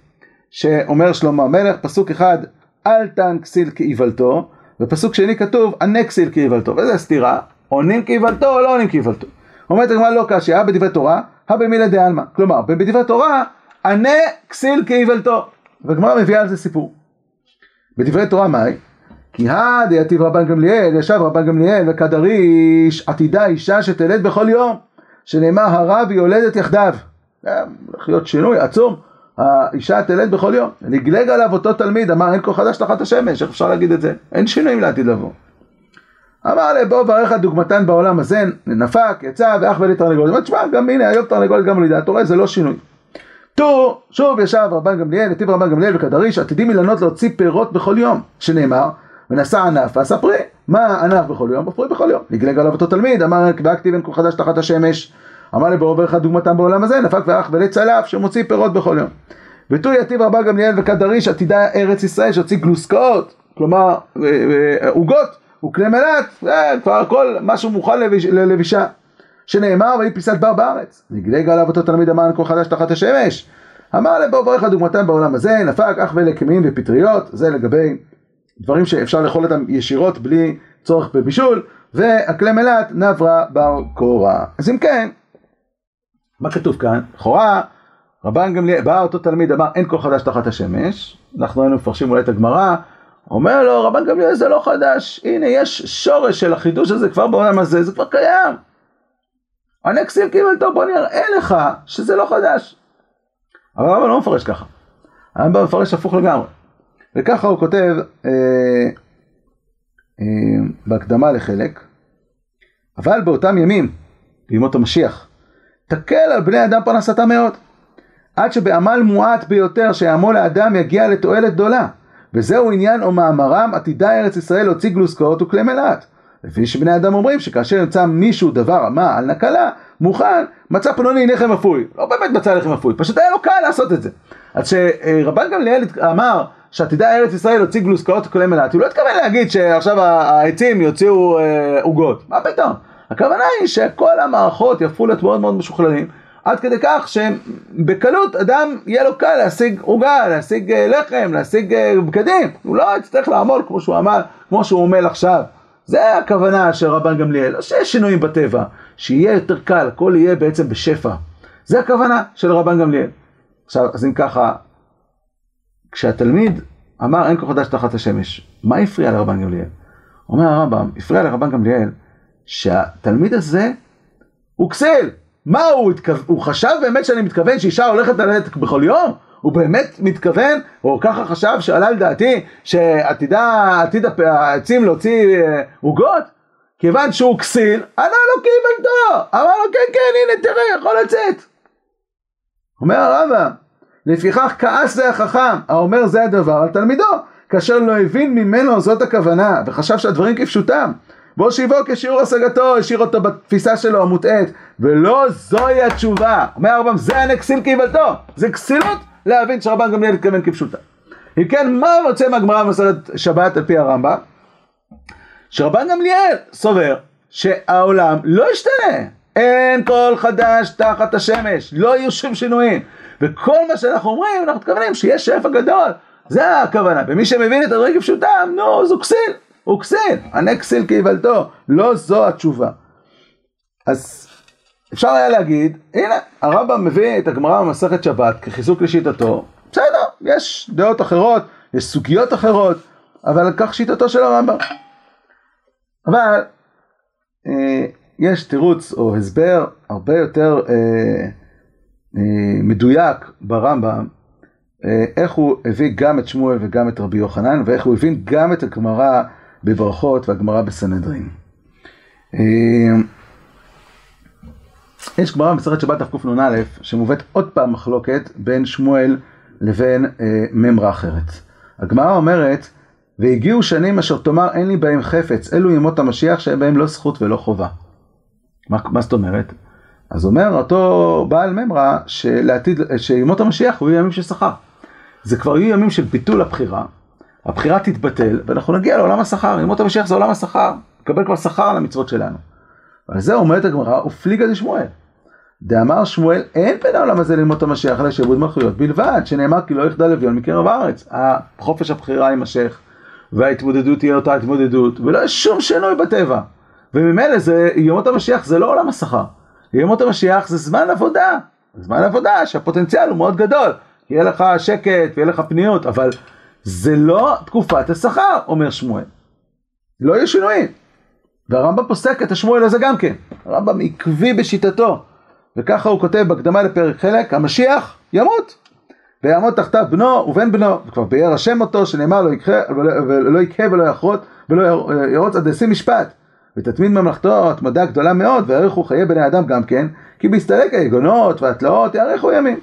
שאומר שלמה המלך, פסוק אחד, אל תן כסיל כאיוולתו, ופסוק שני כתוב, ענה כסיל כאיוולתו, וזה סתירה, עונים כאיוולתו או לא עונים כאיוולתו. אומרת הגמרא לא קשיא, הא בדברי תורה, הא במילי דעלמא. כלומר, בדברי תורה, ענה כסיל כאיוולתו. והגמרא מביאה על זה סיפור. בדברי תורה מהי? כי הא דייתיב רבן גמליאל, ישב רבן גמליאל וכדריש, עתידה אישה שתלד בכל יום, שנאמר הרב יולדת יחדיו. זה הולך להיות שינוי עצום. האישה תלד בכל יום. נגלג עליו אותו תלמיד, אמר אין כה חדש תחת השמש, איך אפשר להגיד את זה? אין שינויים לעתיד לבוא. אמר לה בוא ברך דוגמתן בעולם הזה, נפק, יצא, ואח ולי תרנגולת. אמר תשמע, גם הנה, היום תרנגולת גם לידה, אתה רואה, זה לא שינוי. טור, שוב ישב רבן גמליאל, נתיב רבן גמליאל וכדריש, עתידים אילנות להוציא פירות בכל יום, שנאמר, ונשא ענף ועשה פרי. מה ענף בכל יום? פרי בכל יום. נגלג עליו אותו תלמיד, אמר והכתיב אין כה חדש תחת השמש. אמר בוא ברך דוגמתם בעולם הזה, נפק ואח ולי צלף, שמוציא פירות בכל יום. ותו יתיב רבן גמליאל וכדריש עתידה ארץ ישראל שהוציא גלוסקאות, כלומר אה, אה, עוגות וכלי מלט, כבר הכל משהו מוכן ללבישה. שנאמר ויהי פיסת בר בארץ. נגלג עליו אותו תלמיד אמר כל חדש תחת השמש. אמר להם ברך דוגמתם בעולם הזה, נפק אך ולקמים ופטריות, זה לגבי דברים שאפשר לאכול אותם ישירות בלי צורך בבישול, והכלי מלט נברה בר קורה. אז אם כן, מה כתוב כאן? לכאורה רבן גמליאל, בא אותו תלמיד, אמר אין כל חדש תחת השמש, אנחנו היינו מפרשים אולי את הגמרא, אומר לו רבן גמליאל זה לא חדש, הנה יש שורש של החידוש הזה כבר בעולם הזה, זה כבר קיים. הנקסים קיבל טוב, בוא נראה לך שזה לא חדש. אבל הרמב"ם לא מפרש ככה, הרמב"ם מפרש הפוך לגמרי. וככה הוא כותב אה, אה, בהקדמה לחלק, אבל באותם ימים, בימות המשיח, תקל על בני אדם פרנסתם מאוד. עד שבעמל מועט ביותר שיעמול לאדם יגיע לתועלת גדולה. וזהו עניין או מאמרם עתידה ארץ ישראל להוציא גלוסקאות וכלי מלאט. לפי שבני אדם אומרים שכאשר ימצא מישהו דבר מה על נקלה, מוכן, מצא פלוני לחם אפוי. לא באמת מצא לחם אפוי, פשוט היה לו קל לעשות את זה. אז שרבן גמליאל אמר שעתידה ארץ ישראל להוציא גלוסקאות וכלי מלאט, הוא לא התכוון להגיד שעכשיו העצים יוציאו אה, עוגות. מה פתאום? הכוונה היא שכל המערכות יהפכו להיות מאוד מאוד משוכללים. עד כדי כך שבקלות אדם יהיה לו קל להשיג עוגה, להשיג אה, לחם, להשיג אה, בגדים, הוא לא יצטרך לעמול כמו שהוא עמל, כמו שהוא עמל עכשיו. זה הכוונה של רבן גמליאל, שיש שינויים בטבע, שיהיה יותר קל, הכל יהיה בעצם בשפע. זה הכוונה של רבן גמליאל. עכשיו, אז אם ככה, כשהתלמיד אמר אין כה חדש תחת השמש, מה הפריע לרבן גמליאל? אומר הרמב"ם, הפריע לרבן גמליאל שהתלמיד הזה הוא כסל. מה הוא התכוון? הוא חשב באמת שאני מתכוון שאישה הולכת ללדת בכל יום? הוא באמת מתכוון, או ככה חשב שעלה לדעתי, שעתידה, עתיד העצים להוציא אה, עוגות? כיוון שהוא כסיל, ענה לו קיבלתו, אמר לו כן כן הנה תראה יכול לצאת. אומר הרמב"ם, לפיכך כעס זה החכם, האומר זה הדבר על תלמידו, כאשר לא הבין ממנו זאת הכוונה, וחשב שהדברים כפשוטם. בוא שיבו כשיעור השגתו, השאיר אותו בתפיסה שלו המוטעית, ולא זוהי התשובה. אומר הרמב"ם, זה הנקסיל קיבלתו, זה כסילות להבין שרבן גמליאל התכוון כפשוטה. אם כן, מה מוצא מהגמרא במסורת שבת על פי הרמב"ם? שרבן גמליאל סובר שהעולם לא ישתנה. אין כל חדש תחת השמש, לא יהיו שום שינויים. וכל מה שאנחנו אומרים, אנחנו מתכוונים שיש שפע גדול. זה הכוונה. ומי שמבין את הדברים כפשוטם, נו, זו כסיל. הוא כסיל. ענה כסיל כאיוולתו. לא זו התשובה. אז אפשר היה להגיד, הנה, הרמב"ם מביא את הגמרא במסכת שבת כחיזוק לשיטתו. בסדר, יש דעות אחרות, יש סוגיות אחרות, אבל כך שיטתו של הרמב"ם. אבל אה, יש תירוץ או הסבר הרבה יותר אה, אה, מדויק ברמב"ם, אה, איך הוא הביא גם את שמואל וגם את רבי יוחנן, ואיך הוא הבין גם את הגמרא בברכות והגמרא בסנהדרין. אה, יש גמרא במסכת שבת תקנ"א שמובאת עוד פעם מחלוקת בין שמואל לבין אה, ממרה אחרת. הגמרא אומרת, והגיעו שנים אשר תאמר אין לי בהם חפץ, אלו ימות המשיח שאין בהם לא זכות ולא חובה. מה, מה זאת אומרת? אז אומר אותו בעל ממרה שלעתיד, שימות המשיח יהיו ימים של שכר. זה כבר יהיו ימים של ביטול הבחירה, הבחירה תתבטל ואנחנו נגיע לעולם השכר, ימות המשיח זה עולם השכר, נקבל כבר שכר על המצוות שלנו. ועל זה אומרת הגמרא, ופליגה דשמואל. דאמר שמואל, אין בין העולם הזה ללמוד המשיח אלא שעבוד מלכויות בלבד, שנאמר כי לא יחדל אביון מקרב הארץ. החופש הבחירה יימשך, וההתמודדות תהיה אותה התמודדות, ולא יש שום שינוי בטבע. וממילא זה, ימות המשיח זה לא עולם השכר. ימות המשיח זה זמן עבודה. זמן עבודה שהפוטנציאל הוא מאוד גדול. יהיה לך שקט ויהיה לך פניות, אבל זה לא תקופת השכר, אומר שמואל. לא יהיו שינויים. והרמב"ם פוסק את השמואל הזה גם כן. הרמב"ם עקבי בשיטתו. וככה הוא כותב בהקדמה לפרק חלק, המשיח ימות. ויעמוד תחתיו בנו ובן בנו, וכבר ביאר השם אותו, שנאמר לא יקחה ולא יקהה ולא יחרות ולא ירוץ עד ישים משפט. ותתמיד ממלכתו התמדה גדולה מאוד, ויאריכו חיי בני אדם גם כן, כי בהסתלק היגונות והתלאות יאריכו ימים.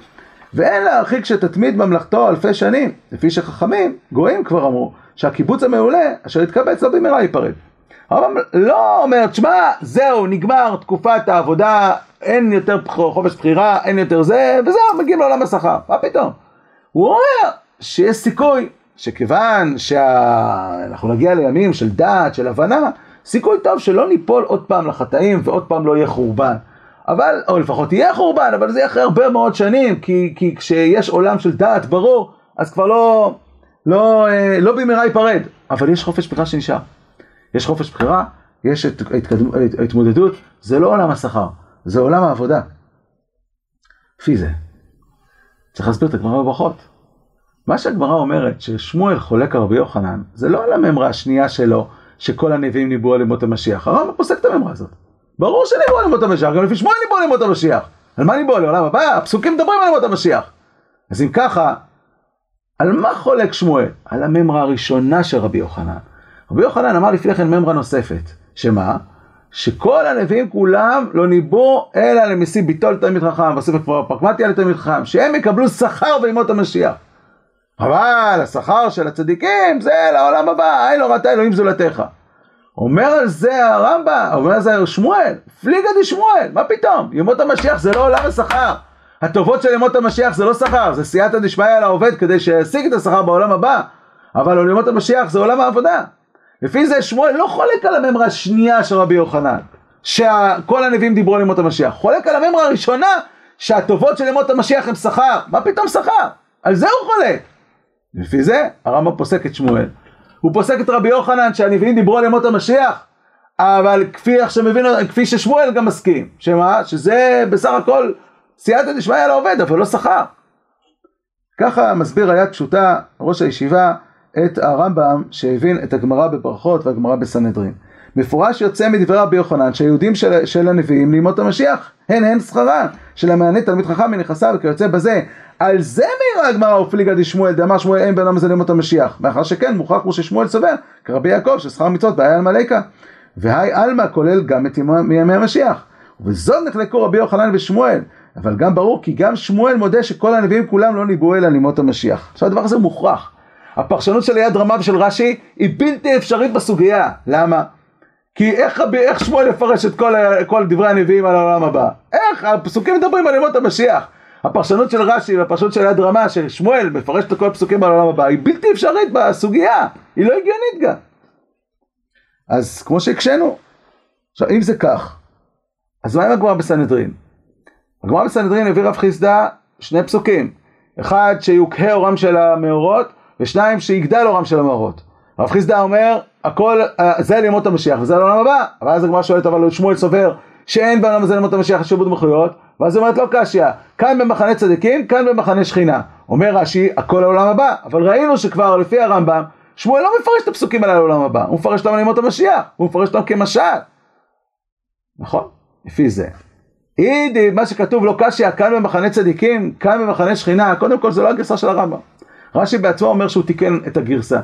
ואין להרחיק שתתמיד ממלכתו אלפי שנים, לפי שחכמים, גויים כבר אמרו, שהקיבוץ המעולה, אשר יתקבץ לא במהרה ייפרד. הרמב"ם לא אומר, תשמע, זהו, נגמר תקופת העבודה, אין יותר חופש בחירה, אין יותר זה, וזהו, מגיעים לעולם השכר. מה פתאום? הוא אומר שיש סיכוי שכיוון שאנחנו שה... נגיע לימים של דעת, של הבנה, סיכוי טוב שלא ניפול עוד פעם לחטאים ועוד פעם לא יהיה חורבן. אבל, או לפחות יהיה חורבן, אבל זה יהיה אחרי הרבה מאוד שנים, כי, כי כשיש עולם של דעת ברור, אז כבר לא, לא, אה, לא במהרה ייפרד. אבל יש חופש בחירה שנשאר. יש חופש בחירה, יש את ההתמודדות, זה לא עולם השכר, זה עולם העבודה. לפי זה, צריך להסביר את הגמרא בברכות. מה שהגמרא אומרת, ששמואל חולק על רבי יוחנן, זה לא על הממרה השנייה שלו, שכל הנביאים ניבאו על ימות המשיח. הרמב"ם פוסק את הממרה הזאת. ברור שניבאו על ימות המשיח, גם לפי שמואל ניבאו על ימות המשיח. על מה ניבאו? לעולם הבא? הפסוקים מדברים על ימות המשיח. אז אם ככה, על מה חולק שמואל? על הממרה הראשונה של רבי יוחנן. רבי יוחנן אמר לפני כן ממרה נוספת, שמה? שכל הנביאים כולם לא ניבאו אלא למסי ביטול תלמיד חכם, בספר כבר פרקמטיה לתלמיד חכם, שהם יקבלו שכר בימות המשיח. אבל השכר של הצדיקים זה לעולם הבא, אין לו ראתה אלוהים זולתך. אומר על זה הרמב"ם, אומר על זה שמואל, פליגה דשמואל, מה פתאום? ימות המשיח זה לא עולם השכר. הטובות של ימות המשיח זה לא שכר, זה סייעתא דשמיא לעובד כדי שישיג את השכר בעולם הבא. אבל על ימות המשיח זה עולם העבודה. לפי זה שמואל לא חולק על הממרה השנייה של רבי יוחנן, שכל הנביאים דיברו על ימות המשיח. חולק על הממרה הראשונה, שהטובות של ימות המשיח הם שכר. מה פתאום שכר? על זה הוא חולק. לפי זה הרמב"ם פוסק את שמואל. הוא פוסק את רבי יוחנן שהנביאים דיברו על ימות המשיח, אבל כפי, שמבין, כפי ששמואל גם מסכים, שמה? שזה בסך הכל סייעתא דשמיא לעובד, אבל לא שכר. ככה מסביר היד פשוטה, ראש הישיבה, את הרמב"ם שהבין את הגמרא בברכות והגמרא בסנהדרין. מפורש יוצא מדברי רבי יוחנן שהיהודים של, של הנביאים לימות המשיח, הן הן שכרן, של המענה תלמיד חכם מנכסיו וכיוצא בזה. על זה מעירה הגמרא ופליגה דשמואל, דאמר שמואל אין בנם הזה לימות המשיח. מאחר שכן מוכרח הוא ששמואל סובר, כרבי יעקב ששכר מצוות בעיה על מלאקה. והי עלמא כולל גם את ימי המשיח. ובזאת נחלקו רבי יוחנן ושמואל. אבל גם ברור כי גם שמואל מודה שכל הנביאים כולם לא ניבאו אלא לימות המשיח. עכשיו הדבר הזה מוכרח. הפרשנות של יד רמה ושל רש"י היא בלתי אפשרית בסוגיה. למה? כי איך, איך שמואל יפרש את כל, כל דברי הנביאים על העולם הבא? איך? הפסוקים מדברים על ימות המשיח. הפרשנות של רש"י והפרשנות של יד רמה ששמואל מפרש את כל הפסוקים על העולם הבא היא בלתי אפשרית בסוגיה, היא לא הגיונית גם. אז כמו שהקשינו, עכשיו, אם זה כך, אז מה עם הגמרא בסנהדרין? הגמרא בסנהדרין הביא רב חיסדא שני פסוקים. אחד שיוקהה אורם של המאורות, ושניים שיגדל אורם של המאורות. רב חיסדא אומר, הכל, אה, זה לימות המשיח וזה לעולם הבא. אבל אז הגמרא שואלת, אבל שמואל סובר שאין בעולם הזה לימות המשיח שיעבוד מלכויות, ואז אומרת לא קשיא, כאן במחנה צדיקים, כאן במחנה שכינה. אומר רש"י, הכל לעולם הבא, אבל ראינו שכבר לפי הרמב"ם, שמואל לא מפרש את הפסוקים האלה לעולם הבא, הוא מפרש אותם לימות המשיח, הוא מפרש אותם כמשל. נכון? לפי זה. אידי, מה שכתוב לא קשיא, כאן במחנה צדיקים, כאן במחנה שכינה, קודם כל זה לא הגרסה של הרמב"ם. רש"י בעצמו אומר שהוא תיקן את הגרסה.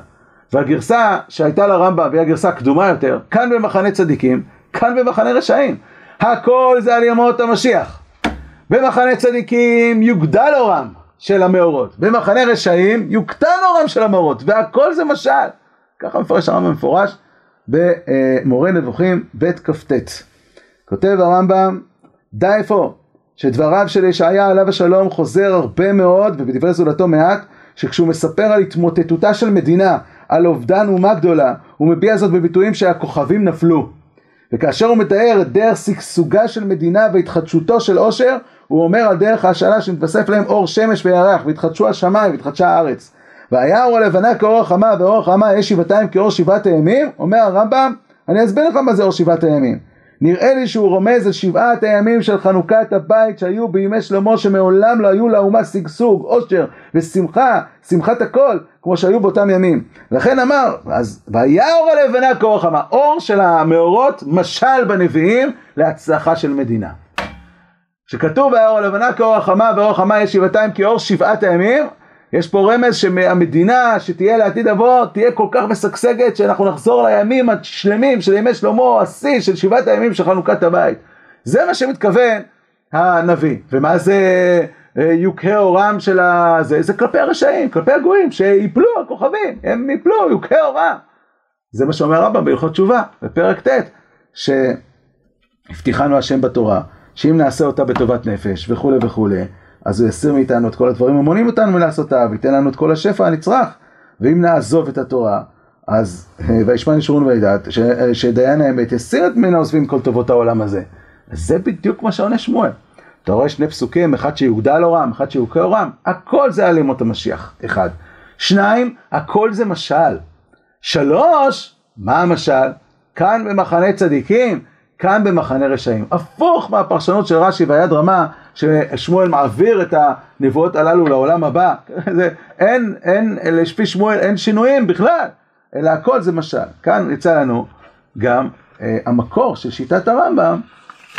והגרסה שהייתה לרמב"ם, והיא הגרסה הקדומה יותר, כאן במחנה צדיקים, כאן במחנה רשעים. הכל זה על ימות המשיח. במחנה צדיקים יוגדל אורם של המאורות, במחנה רשעים יוקטן אורם של המאורות, והכל זה משל. ככה מפרש הרמב"ם מפורש במורה נבוכים ב' כ"ט. כותב הרמב"ם, די איפה שדבריו של ישעיה עליו השלום חוזר הרבה מאוד, ובדברי זולתו מעט, שכשהוא מספר על התמוטטותה של מדינה, על אובדן אומה גדולה, הוא מביע זאת בביטויים שהכוכבים נפלו. וכאשר הוא מתאר את דרך שגשוגה של מדינה והתחדשותו של עושר, הוא אומר על דרך ההשאלה שמתווסף להם אור שמש וירח, והתחדשו השמיים והתחדשה הארץ. והיה אור הלבנה כאור החמה, ואור החמה יש שבעתיים כאור שבעת הימים, אומר הרמב"ם, אני אסביר לך מה זה אור שבעת הימים. נראה לי שהוא רומז על שבעת הימים של חנוכת הבית שהיו בימי שלמה שמעולם לא היו לאומה שגשוג, עושר ושמחה, שמחת הכל, כמו שהיו באותם ימים. לכן אמר, אז והיה אור הלבנה כאור החמה, אור של המאורות משל בנביאים להצלחה של מדינה. כשכתוב והיה אור הלבנה כאור החמה ואור החמה יש שבעתיים כאור שבעת הימים יש פה רמז שהמדינה שתהיה לעתיד לבוא תהיה כל כך משגשגת שאנחנו נחזור לימים השלמים של ימי שלמה, השיא של שבעת הימים של חנוכת הבית. זה מה שמתכוון הנביא. ומה זה אה, יוקהה אורם של הזה? זה כלפי הרשעים, כלפי הגויים, שיפלו הכוכבים, הם יפלו, יוקהה אורם. זה מה שאומר רבא בהלכות תשובה, בפרק ט', שהבטיחנו השם בתורה, שאם נעשה אותה בטובת נפש וכולי וכולי, אז הוא יסיר מאיתנו את כל הדברים המונים אותנו מלעשותה, וייתן לנו את כל השפע הנצרך. ואם נעזוב את התורה, אז אה, וישמע נשורון וידעת, שדיין האמת יסיר את מן העוזבים כל טובות העולם הזה. זה בדיוק מה שעונה שמואל. אתה רואה שני פסוקים, אחד שיוגדל אורם, אחד שיוקה אורם, הכל זה על ימות המשיח, אחד. שניים, הכל זה משל. שלוש, מה המשל? כאן במחנה צדיקים, כאן במחנה רשעים. הפוך מהפרשנות של רש"י והיד רמה, ששמואל מעביר את הנבואות הללו לעולם הבא. <laughs> זה, אין, אין, לפי שמואל אין שינויים בכלל, אלא הכל זה משל. כאן יצא לנו גם אה, המקור של שיטת הרמב"ם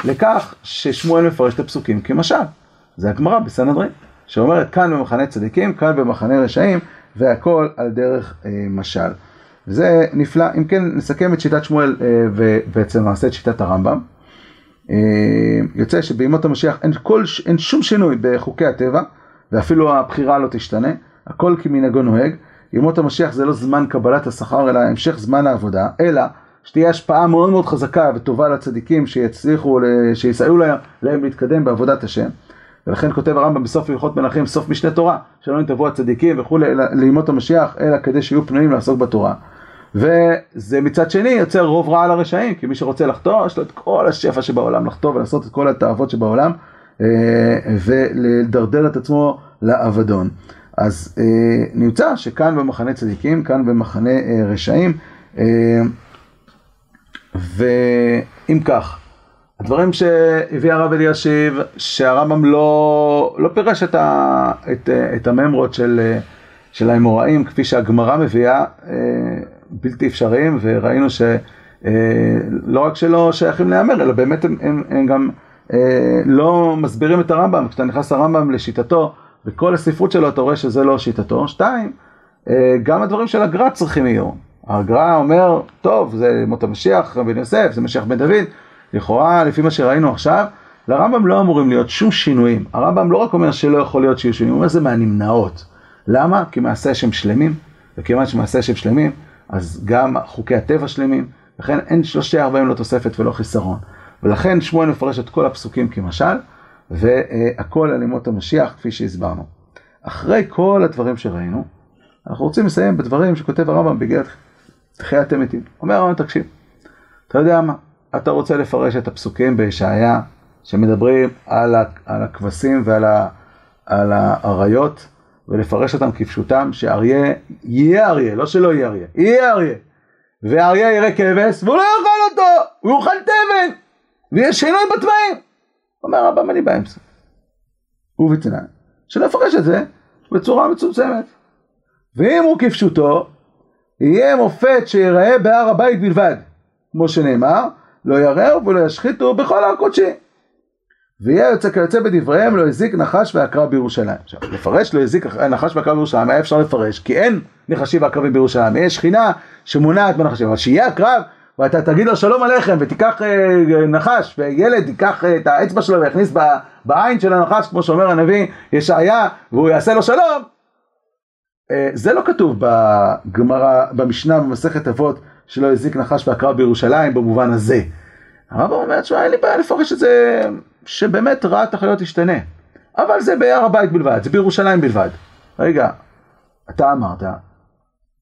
לכך ששמואל מפרש את הפסוקים כמשל. זה הגמרא בסנהדרין, שאומרת כאן במחנה צדיקים, כאן במחנה רשעים, והכל על דרך אה, משל. זה נפלא. אם כן, נסכם את שיטת שמואל אה, ובעצם נעשה את שיטת הרמב"ם. אה, יוצא שבימות המשיח אין, כל, אין שום שינוי בחוקי הטבע, ואפילו הבחירה לא תשתנה, הכל כמנהגו נוהג. ימות המשיח זה לא זמן קבלת השכר, אלא המשך זמן העבודה, אלא שתהיה השפעה מאוד מאוד חזקה וטובה לצדיקים שיצליחו, שיסייעו להם, להם להתקדם בעבודת השם. ולכן כותב הרמב"ם בסוף הלכות מלכים, סוף משנה תורה, שלא נתבעו הצדיקים וכולי לימות המשיח, אלא כדי שיהיו פנויים לעסוק בתורה. וזה מצד שני יוצר רוב רע לרשעים, כי מי שרוצה לחטוא, יש לו את כל השפע שבעולם לחטוא ולעשות את כל התאוות שבעולם, אה, ולדרדר את עצמו לאבדון. אז אה, נמצא שכאן במחנה צדיקים, כאן במחנה אה, רשעים, ואם כך, הדברים שהביא הרב אלישיב, שהרמב"ם לא, לא פירש את, ה, את, את הממרות של, של האמוראים, כפי שהגמרא מביאה, בלתי אפשריים, וראינו שלא אה, רק שלא שייכים להיאמר, אלא באמת הם, הם, הם גם אה, לא מסבירים את הרמב"ם. כשאתה נכנס לרמב"ם לשיטתו, וכל הספרות שלו אתה רואה שזה לא שיטתו. שתיים, אה, גם הדברים של הגר"א צריכים עיון. הגר"א אומר, טוב, זה מות המשיח בן יוסף, זה משיח בן דוד, לכאורה, לפי מה שראינו עכשיו, לרמב"ם לא אמורים להיות שום שינויים. הרמב"ם לא רק אומר שלא יכול להיות שיהיו שינויים, הוא אומר זה מהנמנעות. למה? כי מעשי השם שלמים, וכיוון שמעשי השם שלמים, אז גם חוקי הטבע שלמים, לכן אין שלושי ארבעים לא תוספת ולא חיסרון. ולכן שמואל מפרש את כל הפסוקים כמשל, והכל על ימות המשיח, כפי שהסברנו. אחרי כל הדברים שראינו, אנחנו רוצים לסיים בדברים שכותב הרמב"ם בגלל תחיית המתים. אומר הרמב"ם, תקשיב, אתה יודע מה? אתה רוצה לפרש את הפסוקים בישעיה שמדברים על, הכבשים ועל האריות ולפרש אותם כפשוטם שאריה יהיה אריה, לא שלא יהיה אריה, יהיה אריה ואריה יראה כבש והוא לא יאכל אותו, הוא יאכל תבן ויש שינוי בתוואים. אומר רבם אני באמצע. ובתנאי שנפרש את זה בצורה מצומצמת. ואם הוא כפשוטו, יהיה מופת שיראה בהר הבית בלבד, כמו שנאמר, לא יראו ולא ישחיתו בכל הר קודשי. ויהיה יוצא כיוצא בדבריהם לא הזיק נחש ועקרב בירושלים. עכשיו, לפרש לא הזיק נחש ועקרב בירושלים, היה אפשר לפרש, כי אין נחשים ועקרבים בירושלים, יש שכינה שמונעת בנחשים, אבל שיהיה עקרב ואתה תגיד לו שלום עליכם ותיקח אה, נחש וילד ייקח אה, את האצבע שלו ויכניס ב, בעין של הנחש כמו שאומר הנביא ישעיה והוא יעשה לו שלום אה, זה לא כתוב בגמרא, במשנה במסכת אבות שלא הזיק נחש ועקרב בירושלים במובן הזה. הרב אומר, תשמע, אין לי בעיה לפרש את זה שבאמת רעת החיות תשתנה. אבל זה בהר הבית בלבד, זה בירושלים בלבד. רגע, אתה אמרת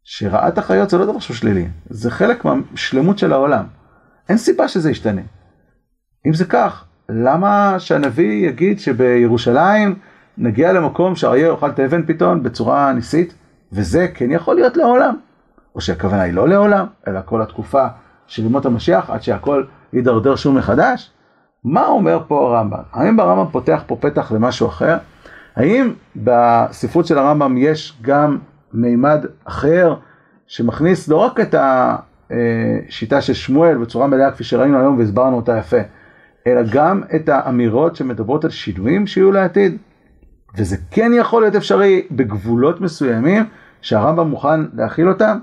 שרעת החיות זה לא דבר שהוא שלילי, זה חלק מהשלמות של העולם. אין סיבה שזה ישתנה. אם זה כך, למה שהנביא יגיד שבירושלים נגיע למקום שאריה יאכל תאבן פתאום בצורה ניסית, וזה כן יכול להיות לעולם? או שהכוונה היא לא לעולם, אלא כל התקופה של ימות המשיח עד שהכל יידרדר שוב מחדש? מה אומר פה הרמב"ם? האם הרמב"ם פותח פה פתח למשהו אחר? האם בספרות של הרמב"ם יש גם מימד אחר שמכניס לא רק את השיטה של שמואל בצורה מלאה כפי שראינו היום והסברנו אותה יפה, אלא גם את האמירות שמדברות על שינויים שיהיו לעתיד. וזה כן יכול להיות אפשרי בגבולות מסוימים שהרמב"ם מוכן להכיל אותם.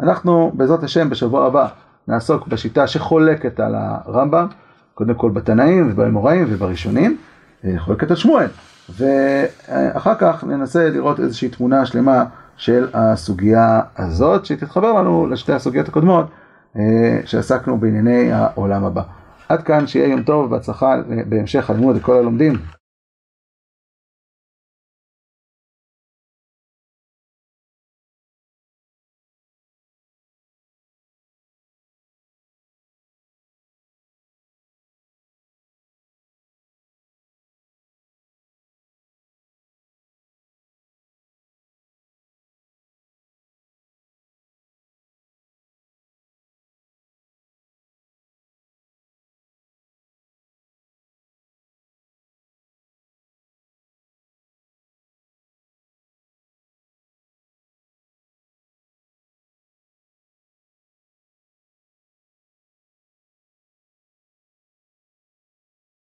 אנחנו בעזרת השם בשבוע הבא נעסוק בשיטה שחולקת על הרמב"ם, קודם כל בתנאים ובאמוראים ובראשונים, חולקת על שמואל. ואחר כך ננסה לראות איזושהי תמונה שלמה של הסוגיה הזאת, שתתחבר לנו לשתי הסוגיות הקודמות שעסקנו בענייני העולם הבא. עד כאן, שיהיה יום טוב והצלחה בהמשך הלימוד לכל הלומדים.